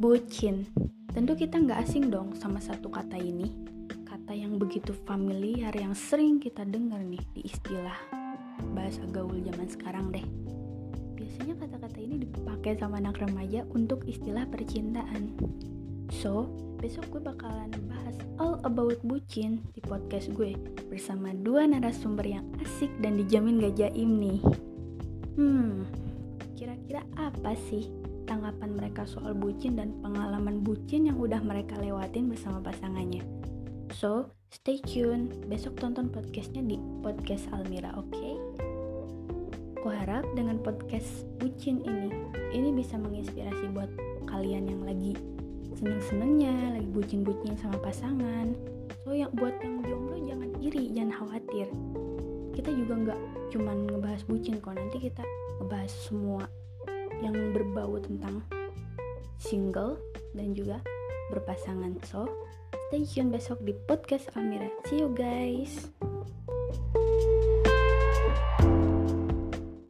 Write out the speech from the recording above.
Bucin. Tentu kita nggak asing dong sama satu kata ini. Kata yang begitu familiar yang sering kita dengar nih di istilah bahasa gaul zaman sekarang deh. Biasanya kata-kata ini dipakai sama anak remaja untuk istilah percintaan. So, besok gue bakalan bahas all about bucin di podcast gue bersama dua narasumber yang asik dan dijamin gak jaim nih. Hmm, kira-kira apa sih tanggapan mereka soal bucin dan pengalaman bucin yang udah mereka lewatin bersama pasangannya. So, stay tune. Besok tonton podcastnya di Podcast Almira, oke? Okay? harap dengan podcast bucin ini, ini bisa menginspirasi buat kalian yang lagi seneng-senengnya, lagi bucin-bucin sama pasangan. So, yang buat yang jomblo jangan iri, jangan khawatir. Kita juga nggak cuman ngebahas bucin kok, nanti kita ngebahas semua yang berbau tentang single dan juga berpasangan. So, stay tune besok di podcast Almira. See you guys.